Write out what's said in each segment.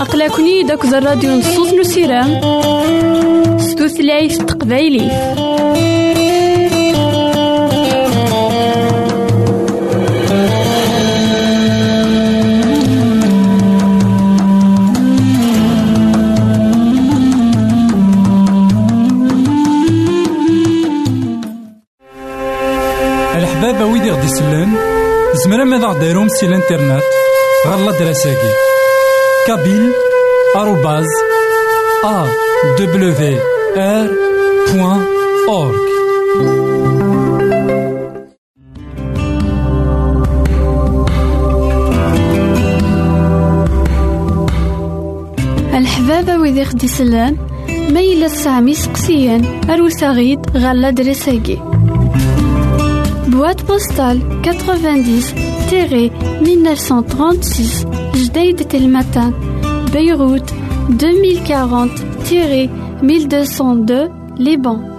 أقلكني داك الراديو نصوص نسيرام ستوثلايف تقبايلي. غديرهم سي الانترنت غالا دراساكي كابيل آروباز أ دبليو آر بوان أورك الحبابة ويدي خدي سلان ما سامي سقسيان ثغيد غالا دراساكي Boîte postale 90-1936 Jdeï Telmatan Beyrouth 2040-1202 Liban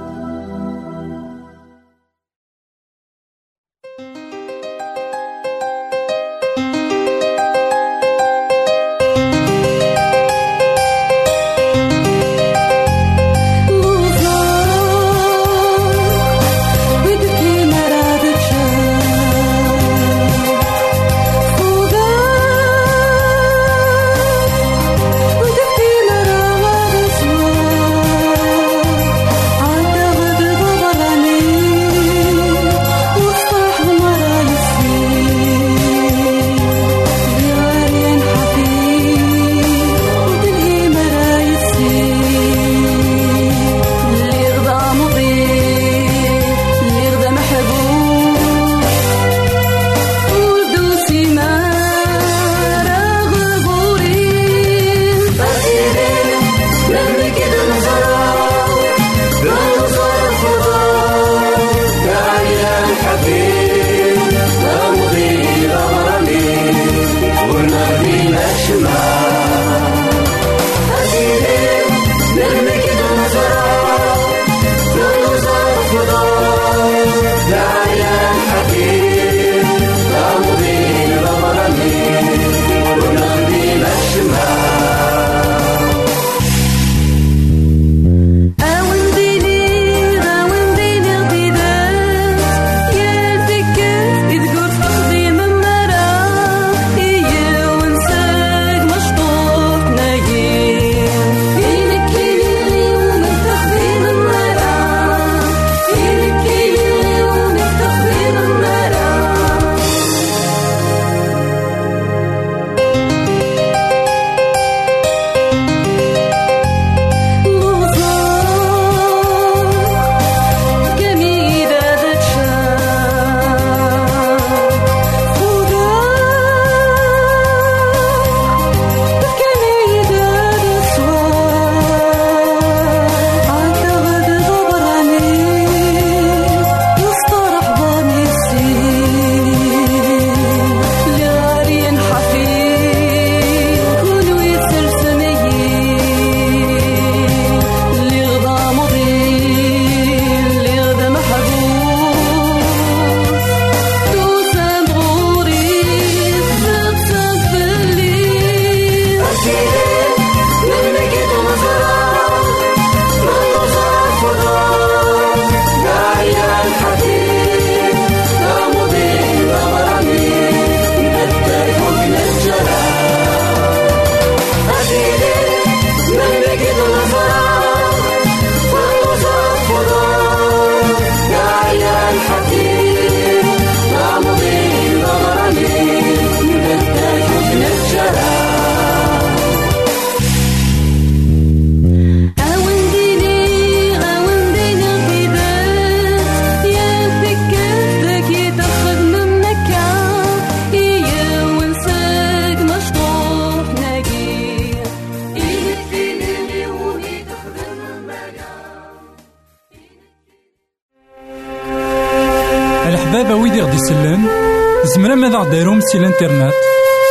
زمرا ماذا غديرهم سي الانترنت.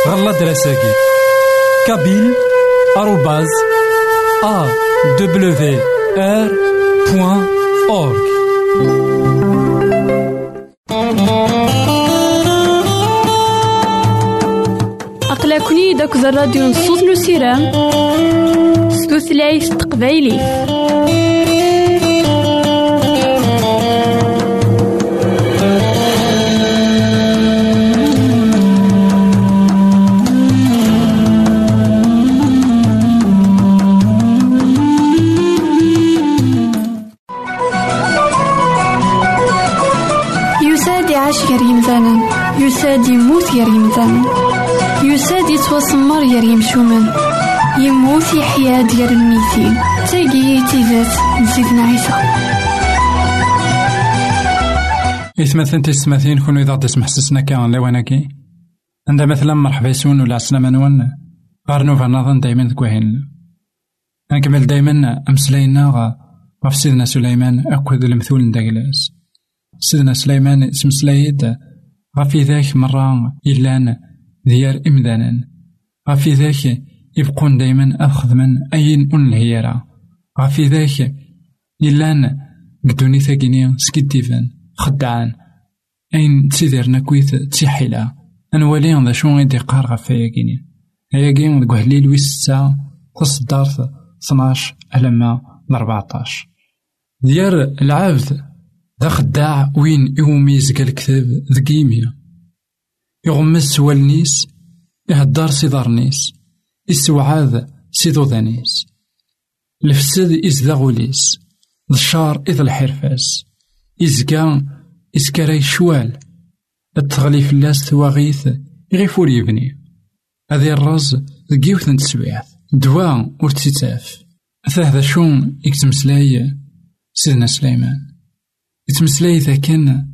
غالا دراساكي. كابيل آروباز أ دبليو آر بوان أورك أقلكني داك الراديو نصوص نسيرام ستوثلايف تقبايلي. يساد يموت يا ريمزان يساد يتوسمر يا ريمشومن يموت يحيا ديال الميتين تاقي تيزات نزيدنا عيسى إثمثن تسمثين كونو إذا تسمح سسنا كان لواناكي عندها مثلا مرحبا يسون ولا عسلامة نوان غار نوفا نظن دايما تكوهين نكمل دايما أمسلاينا غف سيدنا سليمان أكد المثول نداكلاس سيدنا سليمان اسم سلايد غفي ذاك مرة إلان ديار إمدانا. غفي ذاك يبقون دايما أخذ من أين أن الهيرة. غفي ذاك إلان بدوني ثاقيني سكيتيفان خدعان. أين تسيدير نكويت تسيحيلا. أنوالي ذا شو غيدي قار غفا ياكيني هياكي دقوه هليل ويسا تصدارت 12 ألما 14 ديار العبد ذا خداع وين يوميز قال الكتاب ذكيميا يغمس والنيس يهدر سيدارنيس يسوعاذ سيدودانيس الفسد إزدا غوليس الشار إذ الحرفاس. إزكا إسكراي شوال التغلي فلاس تواغيث غيفور يبني. هذي الرز ذكيوث نتسويعث دوا ورتسيتاف. هذا شون إكتمسلاي سيدنا سليمان. يتمسلاي ذا كان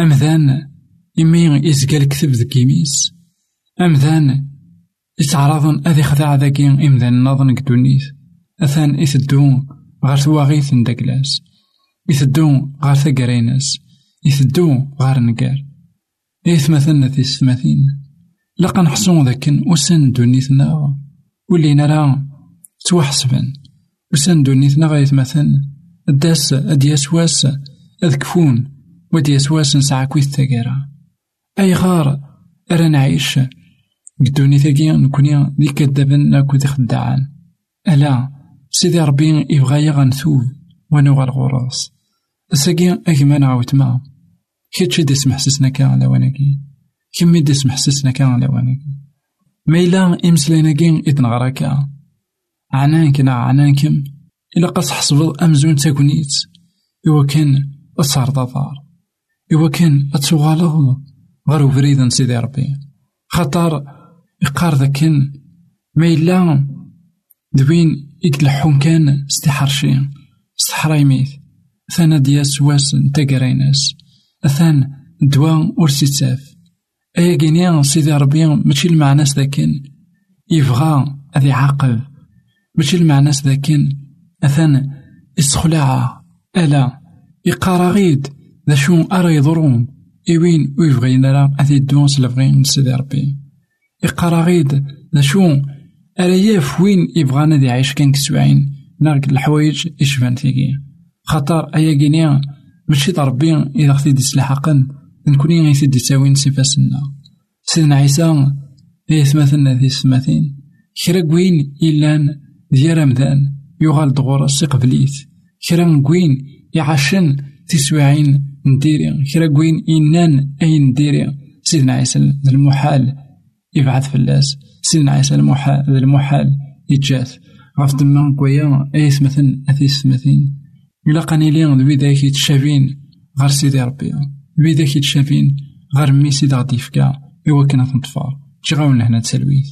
أمذان إمي إزقال الكتب ذك يميس. أمذان يتعرضن أذي خداع ذاكي إمذان نظن كدونيث أثان إثدو غار ثواغيث نداكلاس إثدو غار ثقريناس. إثدو غار نقار. إيث مثلنا في السماثين. لقا نحصون ذاكن وسن دونيثنا واللي نرى توحسبن. وسن دونيثنا غايث مثلا الداس أدياس أذكفون ودي أسواس نسعى كويث تاقيرا. أي غار أرى نعيش. قدوني ثاقيا نكوني ذي كدابن ناكو ذي ألا سيدي ربي يبغى يغنثوب ونوغ الغراس أساقي أكما نعاود ما. كيتشي دي سمحسسنا كان على وناكي كمي دي سمحسسنا كان على وناكي ميلا إمسلينا كين إذن غراكا عنانكنا عنانكم إلا قص حسب أمزون تاكونيت. أصار ضفار إوا كان أتوغالغ غير بريد سيدي ربي. خاطر إقار ذاكن ما إلا دوين يقلحون كان استحرشي. استحرايميت ثانا دياس واس نتاقريناس أثان دوا ورسيتاف أيا كينيا سيدي ربي ماشي المعناس ذاكن يبغى أذي عاقل. ماشي المعناس ذاكن أثان استخلاع ألا. يقارا ذا شو أرا يضرون. إوين ويبغينا راه أثي الدون سلفغين سيدي ربي. يقارا ذا شو أرا ياف وين يبغانا دي عايش كان كسوعين نارك الحوايج إشفان ثيكي خاطر أيا كينيا ماشي ربي إذا خدي دي سلاحقن نكوني غيثي دي تاوين سيفاسنا سيدنا عيسى إيه ثماثنا ذي سماثين كرا كوين إلان ديال رمضان يغال دغورا سي قبليت كرا كوين يعشن تسويعين نديري. كرا كوين إنان أي نديري. سيدنا عيسى المحال يبعث في اللاس سيدنا عيسى المحال المحال يتجاث. غاف دما كويا أي مثلا أثي سمثين إلا قاني لي ذوي ذاك يتشافين غير سيدي ربي. ذوي ذاك يتشافين غير مي سيدي غادي يفكا. إوا كنا تنطفار تشي غاون هنا تسلويت.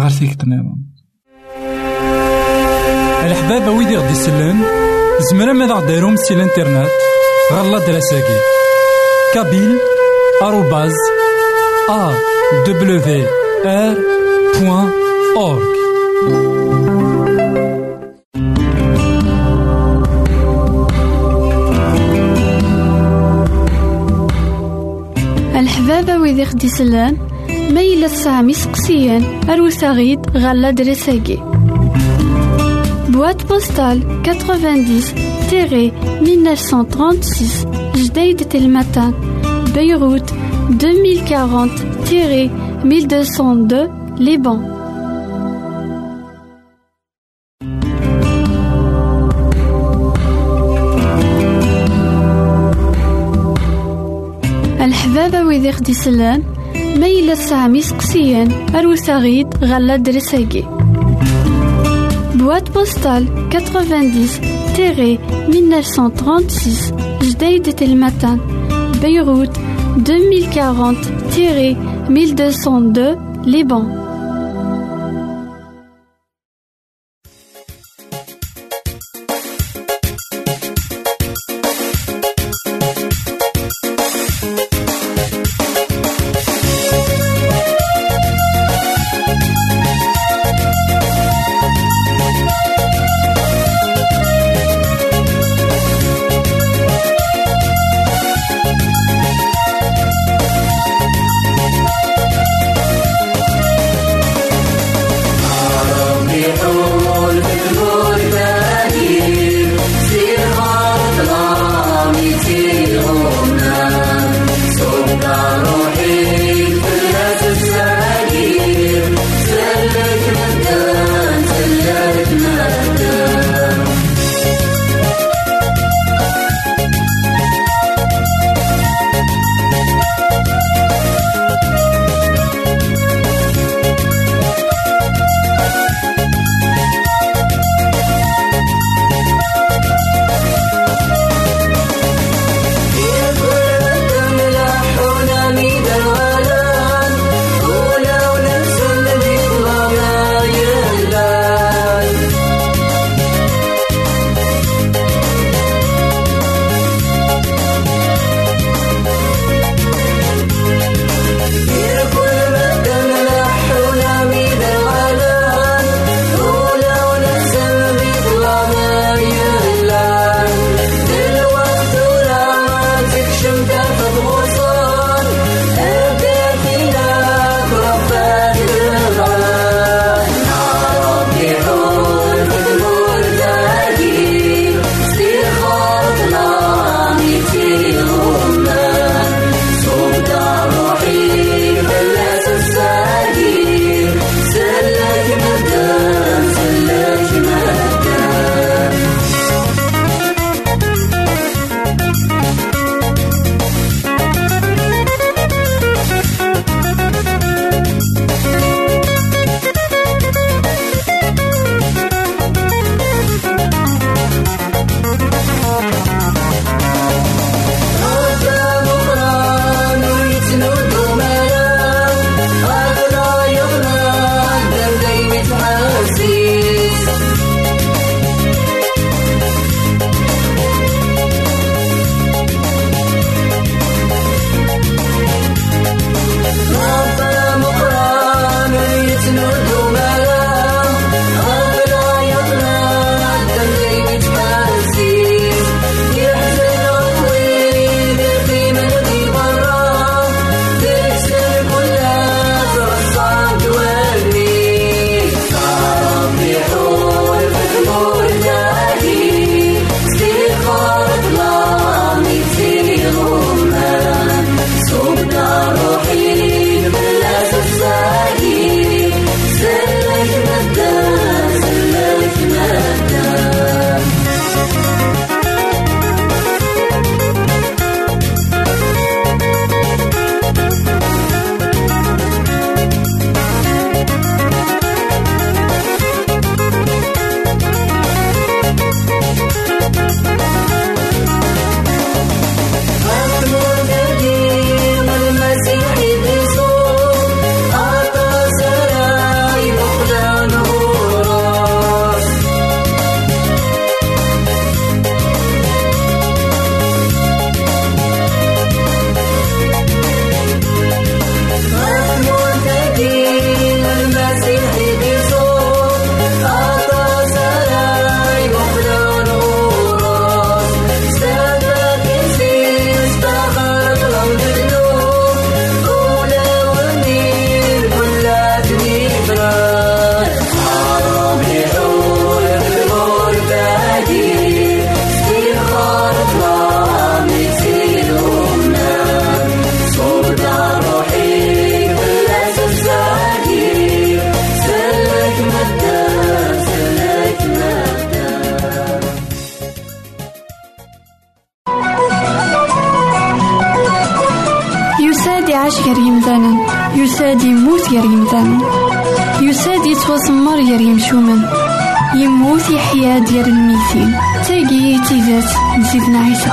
غير فيك تنظم الحباب ويدي غدي يسلم زمرا ماذا غديرهم سي الانترنت غالا دراساكي. كابيل آروباز أ دبليو آر بوان أورك الحبابة ويدي خدي سلان سامي سقسيان أروساغيد غالا دراساكي. Boîte postale 90-1936 Jdeïd Telmatan Beyrouth 2040-1202 Liban. الحبابة ويدي خدي سلان ما إلا تسعام يسقسيان أروت غيد غالا دريساكي Boîte postale 90-1936 Jdeïd et Matin Beyrouth 2040-1202 Liban. نسيتنا عيسى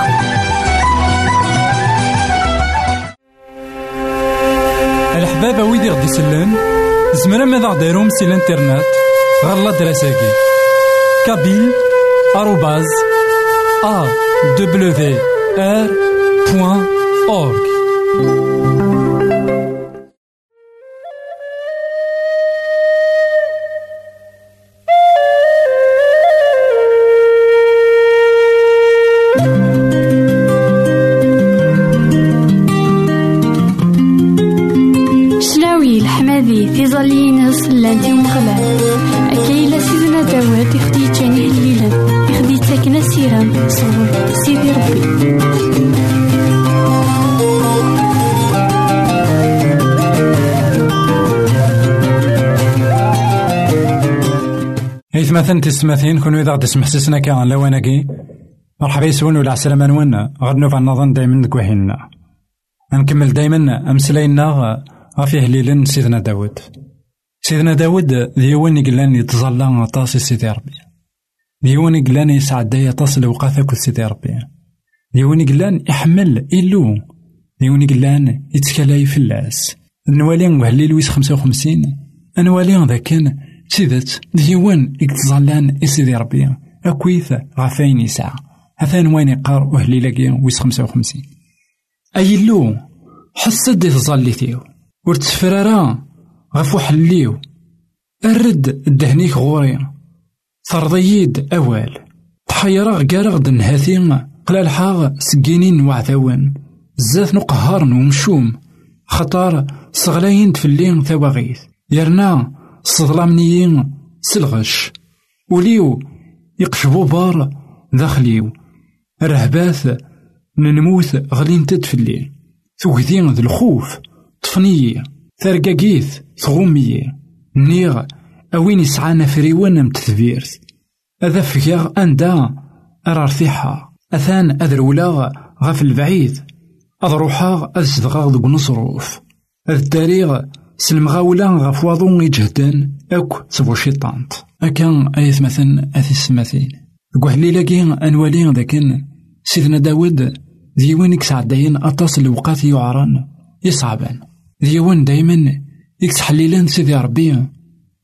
الحبابة ويدي غدي يسلن زمرا ماذا غديرهم سي الإنترنت؟ غالا دراساكي كابيل آروباز أ دبليو آر بوان أورك إثمثن تسمثين كونو إذا غد سمحسسنا كان لواناكي مرحبا يسون ولا عسلامة نوانا غد نوفا نظن دايما دكوهينا نكمل دايما أمسلاينا غافي هليلن سيدنا داود. سيدنا داود ديوان قلان يتظلى طاسي سيدي ربي. ديوان قلان يسعداي طاس الوقات أكل سيدي ربي. ديوان قلان يحمل إلو. ديوان قلان يتكلاي في اللاس. نوالي وهليل ويس خمسة وخمسين. أنوالي ذا كان تيدت ديوان يتظلان سيدي ربي أكويث غفاين يسعى هذا وين يقار وهليل ويس خمسة وخمسين أي لو حسد دي تظلي ورتفرارا غف وحليو أرد الدهنيك غوري ترضييد أوال تحيرا قارغ دنهاثي قلال حاغ سكينين وعثاون زات نقهار ومشوم خطار صغلاين تفلين ثواغيث يرنا صظلامنيين سلغش وليو يقشبو بار داخليو رهباث ننموت غلين تدفلي ثوكثين ذو الخوف طفنية ثرقاقيث ثغومية نيغ أوين يسعانا فريوان ام تثبيرت أذا فكيغ أندا أرارثيحا أثان أذرولاغ غف البعيد أضروحاغ أزدغاغ دق نصروف التاريغ سلمغاولا غف واضون يجهدان أك سبو شيطانت أكان أيث مثلا أثي السماثين قوهليلاكي أنوالي ذاكن سيدنا داود ديوانك سعدين أطاس الوقات يعران يصعبان. ديوان دايما يكتحليلان سيدي ربي.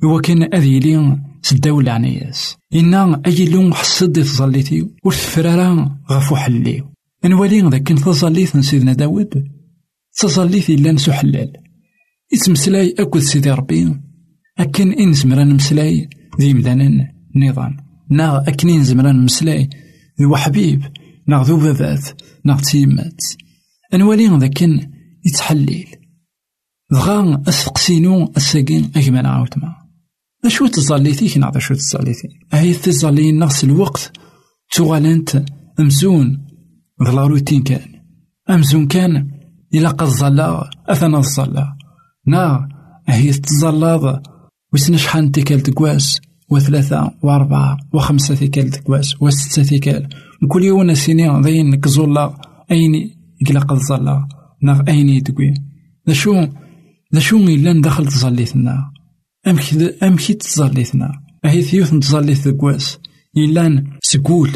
هو كان أذيلي سداو العنياس. إنا أي لون حصد تظليتي ورثفرارا غفو حلي نوالي ذاك تظليت سيدنا داود. تظليت إلا نسو حلال يتمسلاي أكد سيدي ربي. أكن إن زمران مسلاي ذي مدانا نظام. نا أكن إن زمران مسلاي ذو حبيب نا ذو بابات نا تيمات. أنوالي ذاك يتحليل. دغا أسقسينو الساقين أكما نعاود ما أشو تزاليتي نعطي شو تزاليتي هاي تزالين نفس الوقت. توغالنت أمزون لا روتين كان. أمزون كان إلا قد ظلا أثنى الظلا نا هي تزلاض وسنا شحال تيكال تكواس وثلاثة وأربعة وخمسة تيكال تكواس وستة تيكال كل يوم سيني ضين كزولا أين إلا قد ظلا نا أين يتقوي شو؟ ذا شو إلا دخل تزليتنا أمك أمك تزليتنا أهي ثيوث نتزليت ذكواس إلا سكول.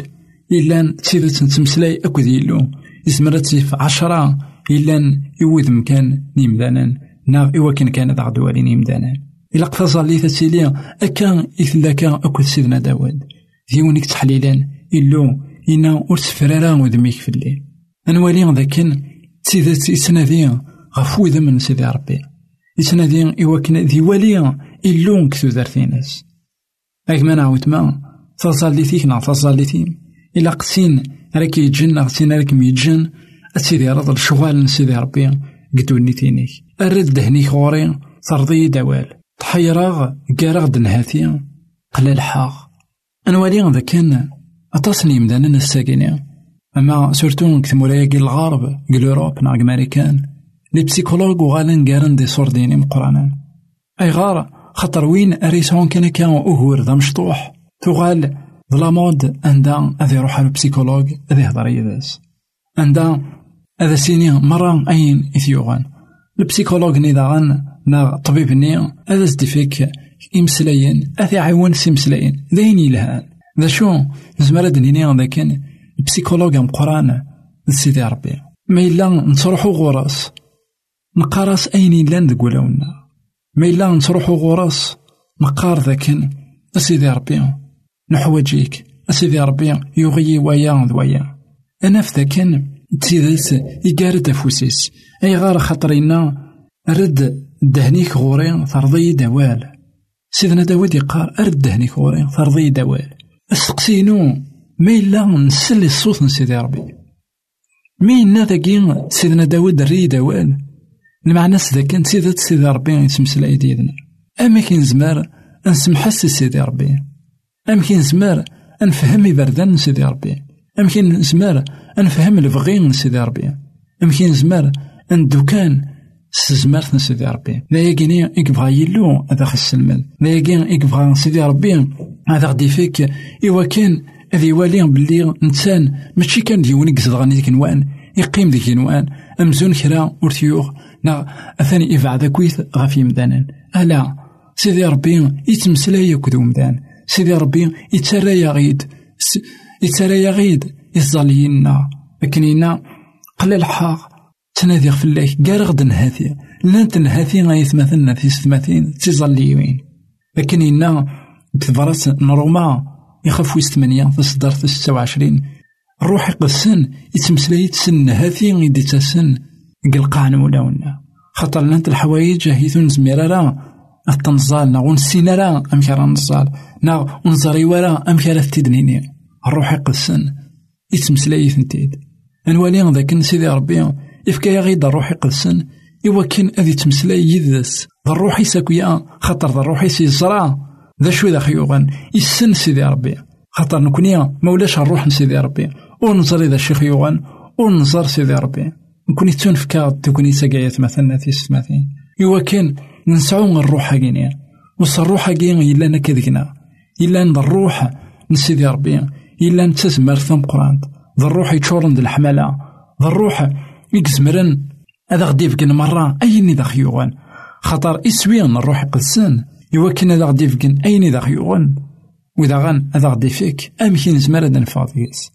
إلا تسيدة نتمسلاي أكد يلو إزمرا تسيف عشرة. إلا يوذ مكان نيمدانا نا إوا كان كان ذا عدوالي نيمدانا إلا قفا زاليت تسيليا أكا إثلا كان أكد سيدنا داود ديونيك تحليلان إلو إنا أرسفرارا ودميك في الليل. أنوالي ذا كان تسيدة إسنادية غفو ذا من سيدي ربي. يتنادي إواكن ذي وليا إلون كثو دارتيناس أكما نعاود ما تظليتيك نا تظليتي إلا قسين راك يجن قسين راك ميجن أسيدي رض الشغال نسيدي ربي قدو نيتينيك أرد دهنيك غوري ترضي دوال. تحيراغ كاراغ دنهاتي. قلال حاغ أنوالي ذا كان أتصني مدانا الساكنين أما سورتو كثمولايا الغرب كل أوروب نا أمريكان لي بسيكولوج وغالن قارن دي صورديني مقرانان أي غار خاطر وين أريسون كان كان أهور ذا مشطوح. تغال لا مود عندها أذي يروح على بسيكولوج أذي يهضر يداس عندها هذا سيني مرة أين إثيوغان. البسيكولوج ني داغن نا طبيب ني هذا فيك إمسلاين أثي عيون سيمسلاين ذين يلهان ذا شو نزمر هاد نيني ذاك البسيكولوج مقران سيدي ربي. ما إلا نتروحو غراس نقراس أين لأن ذك ولاونا ما إلا نتروحو غراس نقار ذاك أسيدي ربي. نحوجيك أسيدي ربي يغي ويا ذويا أنا في ذاك تيدات يقارد أفوسيس. أي غار خاطرينا رد دهنيك غوري ترضي دوال. سيدنا داود يقار أرد دهنيك غوري ترضي دوال. استقسينو ما إلا نسلي الصوت نسيدي ربي. مين ذاكي سيدنا داود ري دوال. المعنى ذاك سيدات سيدي ربي يتمسلا ديالنا أما كي زمار نسمحس سيدي ربي. أما كي زمار نفهم يبردان سيدي ربي. كي نزمر نفهم البغي من سيدي ربي. أما كي نزمر ندوكان ستزمرت سيدي ربي. لا يقيني إكبغا يلو هذا خص المال لا يقين إكبغا سيدي ربي هذا غدي فيك إوا كان هذي يوالي بلي إنسان ماشي كان ديوني قصد ديك نوان يقيم ديك نوان أمزون كرا ورثيوغ. نا أثاني إفعى كويث غافي مدانا ألا سيدي ربي يتمسلاي كدو مدان. سيدي ربي يتسرى يا غيد يتسرى يا غيد يزالينا لكن قل الحاق. تنادي فلاك كاع غدا نهاثي لانت نهاثي غيثمثلنا في ستماثين تيزاليوين لكن إنا تفرس نروما يخاف ويس ثمانية في في ستة وعشرين. الروح يقسن يتمسلاي تسن نهاثي غيدي تسن قلقان ولاونا خاطر لانت الحوايج هيثون زميرا راه التنزال نا ونسينا راه أمك راه نزال. نا ونزاري ورا أمك راه الروح يقسن يتمسلاي ثنتيد أنوالي ذاك سيدي ربي. يفكا غيد الروح يقدسن. كان أذي تمسلاي يدس ذا الروح يساكويا. خاطر ذا الروح يسيزرا. ذا شو ذا خيوغان يسن سيدي ربي. خاطر نكونيا. مولاش الروح نسيدي ربي. ونزر إذا شي خيوغان ونزر سيدي ربي. نكون تونفكا تكوني ساقايات مثلا في ستماثين كان نسعو الروح هاكينيا وص الروح هاكين إلا نكذكنا إلا الروح نسيدي ربي. إلا نتسمر ثم قران ذا الروح يتشورن الحملة. ذا الروح يكزمرن هذا غدي يفكن مرة أين ذا خيوغن. خاطر إسوين الروح يقدسن يوكن هذا غدي يفكن أين ذا خيوغن. وإذا غان هذا غدي فيك أمكن زمر هذا نفاضيس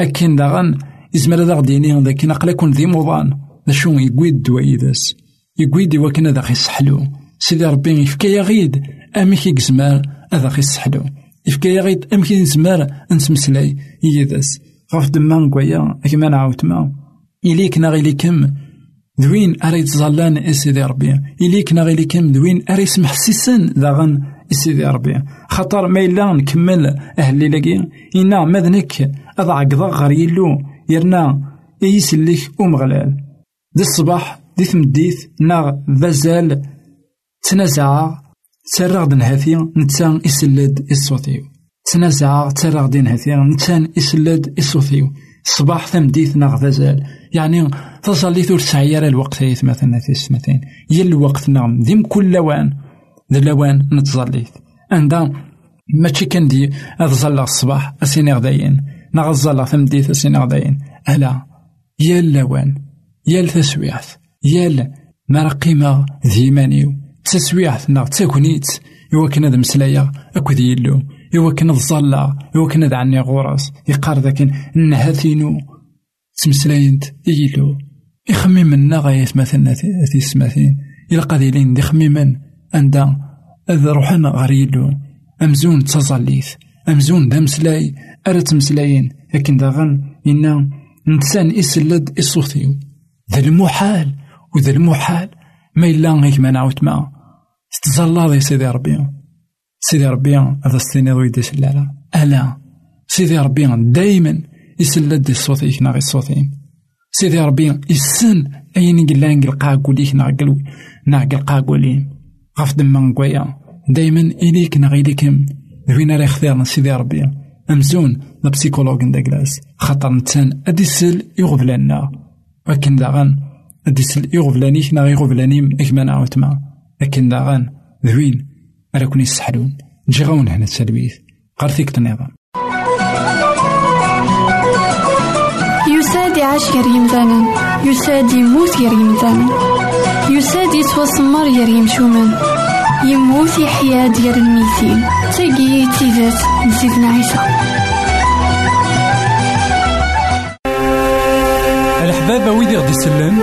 أكن ذا غان يزمر هذا غدي يني ذاك نقل يكون ذي موضان. ذا شو يقويد دوايدس يقويد يوكن هذا خيسحلو. سيدي ربي يفكا يغيد. أمك يكزمر هذا خيسحلو. يفكا يغيد أمك نزمر نتمسلاي يدس غاف دمان كويا كما نعاود ما إليك ناغيليكم ذوين أري تزالان إسيدي ربي إليك ناغيليكم ذوين أري سمح سيسن ذاغن إسيدي ربي خاطر ما إلا نكمل أهلي لاقي إنا مذنك أضع قضاء غير يلو يرنا يسلك أمغلال ذي الصباح ذي ثمديث ناغ ذازال تنازع تسرغ دن هاثي نتسان إسلد إصوتيو تنازع تسرغ دين هاثي نتسان إسلد إصوتيو صباح ثمديث ناغ ذازال يعني تصلي ثور سعيرة الوقت هيث مثلا في السمتين. يا الوقت نعم. ذيم كل لوان. ذا لوان نتظليت عندها ماشي كان دي أتظلى الصباح أسيني غداين نغزل ثمديث أسيني غداين ألا يا اللوان يا التسويعث يا ما قيمة ذيمانيو. تسويعث ناغ تاكونيت يوا كان هذا مسلايا أكو يلو يوا كان الظلة يوا كان هذا عني غورس يقار ذاك نهاثينو تمسلاينت إيلو يخمم غاية مثلا في السماثين إلا قاديلين دي خميما عندها إذا روحنا غريلو أمزون تزاليث أمزون دا مسلاي أرا تمسلاين لكن داغن إنا إنسان إسلد إصوثيو ذا المحال وذا المحال ما إلا غيك ما نعاود ما ستزالا سيدي ربي. سيدي ربي هذا ستيني ضوي دي سلالا ألا. سيدي ربي دايما يسلد الصوتيك ناغي الصوتين سيدي ربي يسن أين قلان قلقا قوليك ناغ ناغ قلقا قولين غاف دمان نقويا دايما إليك ناغ إليكم ذوين راه اختيار سيدي ربي. أمزون لا بسيكولوج نداكلاس خاطر نتسان أديسل يغفلنا. ولكن داغن أديسل يغفلانيك ناغ يغفلانيم إكما نعاود ما لكن داغن ذوين راكون يسحلون نجي غاون هنا تسلويث قرثيك تنظام يساد يعيش غير يمثالا يساد يموت غير يمثالا يساد يتوسمر ير يمشومن يموت يحيا ديال الميتين. تاقي تيزات نسيتنا عيسى. الحباب ويدي غدي يسلم